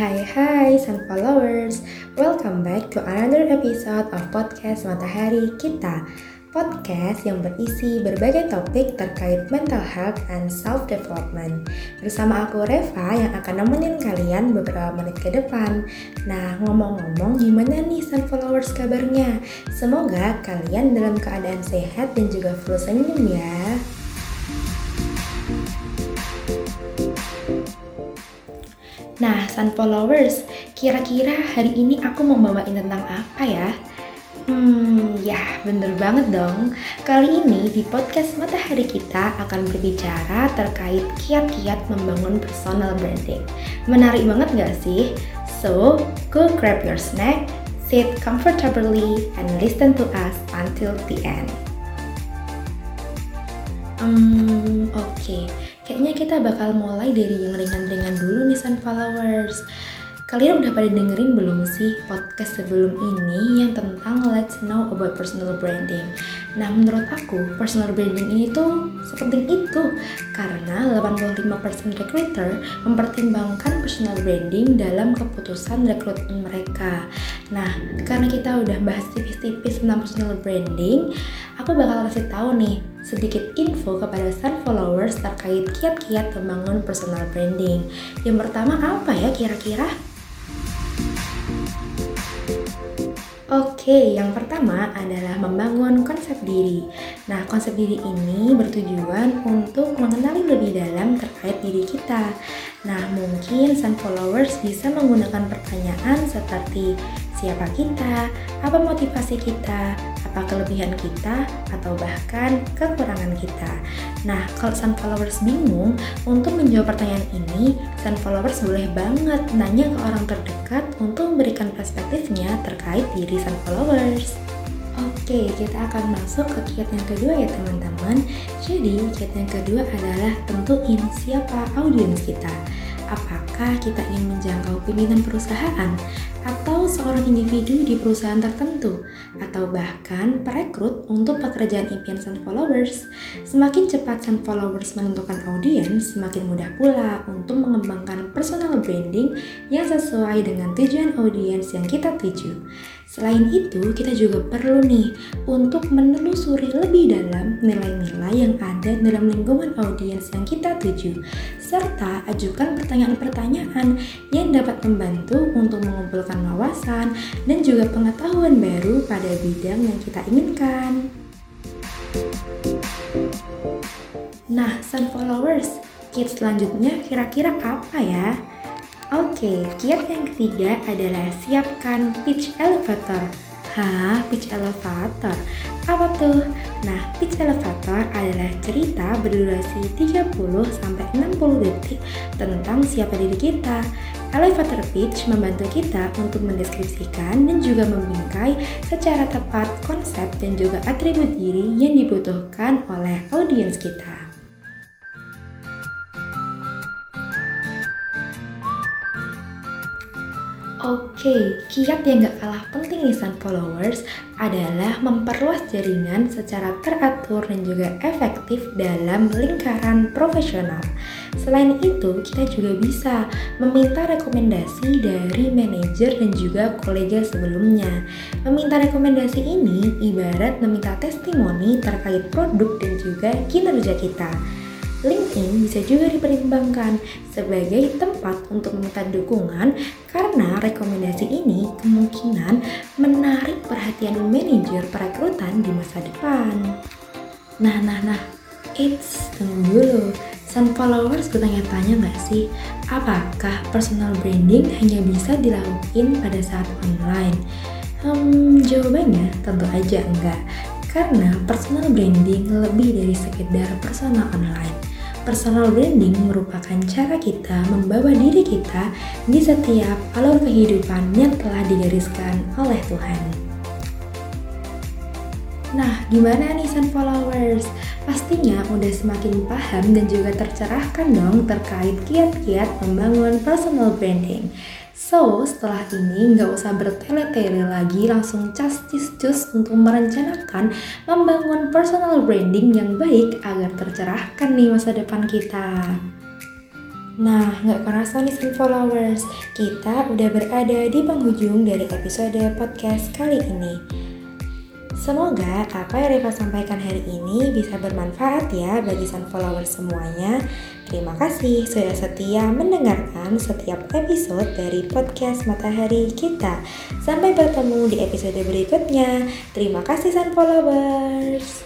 hai hai Sun Followers Welcome back to another episode of podcast Matahari Kita. Podcast yang berisi berbagai topik terkait mental health and self-development. Bersama aku Reva yang akan nemenin kalian beberapa menit ke depan. Nah ngomong-ngomong gimana nih Sun Followers kabarnya? Semoga kalian dalam keadaan sehat dan juga full senyum ya Followers, kira-kira hari ini aku mau bawain tentang apa ya? Hmm, ya bener banget dong. Kali ini di podcast Matahari kita akan berbicara terkait kiat-kiat membangun personal branding. Menarik banget gak sih? So, go grab your snack, sit comfortably, and listen to us until the end. Hmm, oke. Okay. Kayaknya kita bakal mulai dari yang ringan-ringan dulu nih Sun Followers. Kalian udah pada dengerin belum sih podcast sebelum ini yang tentang Let's Know About Personal Branding? Nah, menurut aku, personal branding ini tuh sepenting itu karena 85% recruiter mempertimbangkan personal branding dalam keputusan rekrutmen mereka. Nah, karena kita udah bahas tipis-tipis tentang personal branding, aku bakal kasih tahu nih sedikit info kepada Sun followers terkait kiat-kiat membangun personal branding. Yang pertama apa ya kira-kira? Oke, yang pertama adalah membangun konsep diri. Nah, konsep diri ini bertujuan untuk mengenali lebih dalam terkait diri kita. Nah, mungkin Sun followers bisa menggunakan pertanyaan seperti siapa kita, apa motivasi kita, apa kelebihan kita, atau bahkan kekurangan kita. Nah, kalau Sun Followers bingung untuk menjawab pertanyaan ini, Sun Followers boleh banget nanya ke orang terdekat untuk memberikan perspektifnya terkait diri Sun Followers. Oke, kita akan masuk ke kiat yang kedua ya teman-teman. Jadi, kiat yang kedua adalah tentuin siapa audiens kita. Apakah kita ingin menjangkau pimpinan perusahaan atau seorang individu di perusahaan tertentu atau bahkan perekrut untuk pekerjaan impian Sun Followers. Semakin cepat Sun Followers menentukan audiens, semakin mudah pula untuk mengembangkan personal branding yang sesuai dengan tujuan audiens yang kita tuju. Selain itu, kita juga perlu nih untuk menelusuri lebih dalam nilai-nilai yang ada dalam lingkungan audiens yang kita tuju, serta ajukan pertanyaan-pertanyaan yang dapat membantu untuk mengumpulkan wawasan dan juga pengetahuan baru pada bidang yang kita inginkan. Nah, Sun Followers, kiat selanjutnya kira-kira apa ya? Oke, kiat yang ketiga adalah siapkan pitch elevator. Hah, pitch elevator? Apa tuh? Nah, pitch elevator adalah cerita berdurasi 30-60 detik tentang siapa diri kita. Elevator pitch membantu kita untuk mendeskripsikan dan juga membingkai secara tepat konsep dan juga atribut diri yang dibutuhkan oleh audiens kita. Oke, kiat yang gak kalah penting nih Sun Followers adalah memperluas jaringan secara teratur dan juga efektif dalam lingkaran profesional. Selain itu, kita juga bisa meminta rekomendasi dari manajer dan juga kolega sebelumnya. Meminta rekomendasi ini ibarat meminta testimoni terkait produk dan juga kinerja kita. LinkedIn bisa juga dipertimbangkan sebagai tempat untuk meminta dukungan karena rekomendasi ini kemungkinan menarik perhatian manajer perekrutan di masa depan. Nah, nah, nah, it's tunggu dulu. Sun followers bertanya-tanya nggak sih, apakah personal branding hanya bisa dilakukan pada saat online? Hmm, jawabannya tentu aja enggak. Karena personal branding lebih dari sekedar personal online. Personal branding merupakan cara kita membawa diri kita di setiap alur kehidupan yang telah digariskan oleh Tuhan. Nah, gimana nih Sun Followers? Pastinya udah semakin paham dan juga tercerahkan dong terkait kiat-kiat membangun personal branding. So, setelah ini nggak usah bertele-tele lagi, langsung castis-cus untuk merencanakan membangun personal branding yang baik agar tercerahkan nih masa depan kita. Nah, nggak kerasa nih Sun Followers, kita udah berada di penghujung dari episode podcast kali ini. Semoga apa yang Reva sampaikan hari ini bisa bermanfaat ya bagi Sun Followers semuanya. Terima kasih sudah setia mendengarkan setiap episode dari podcast Matahari kita. Sampai bertemu di episode berikutnya. Terima kasih Sun Followers.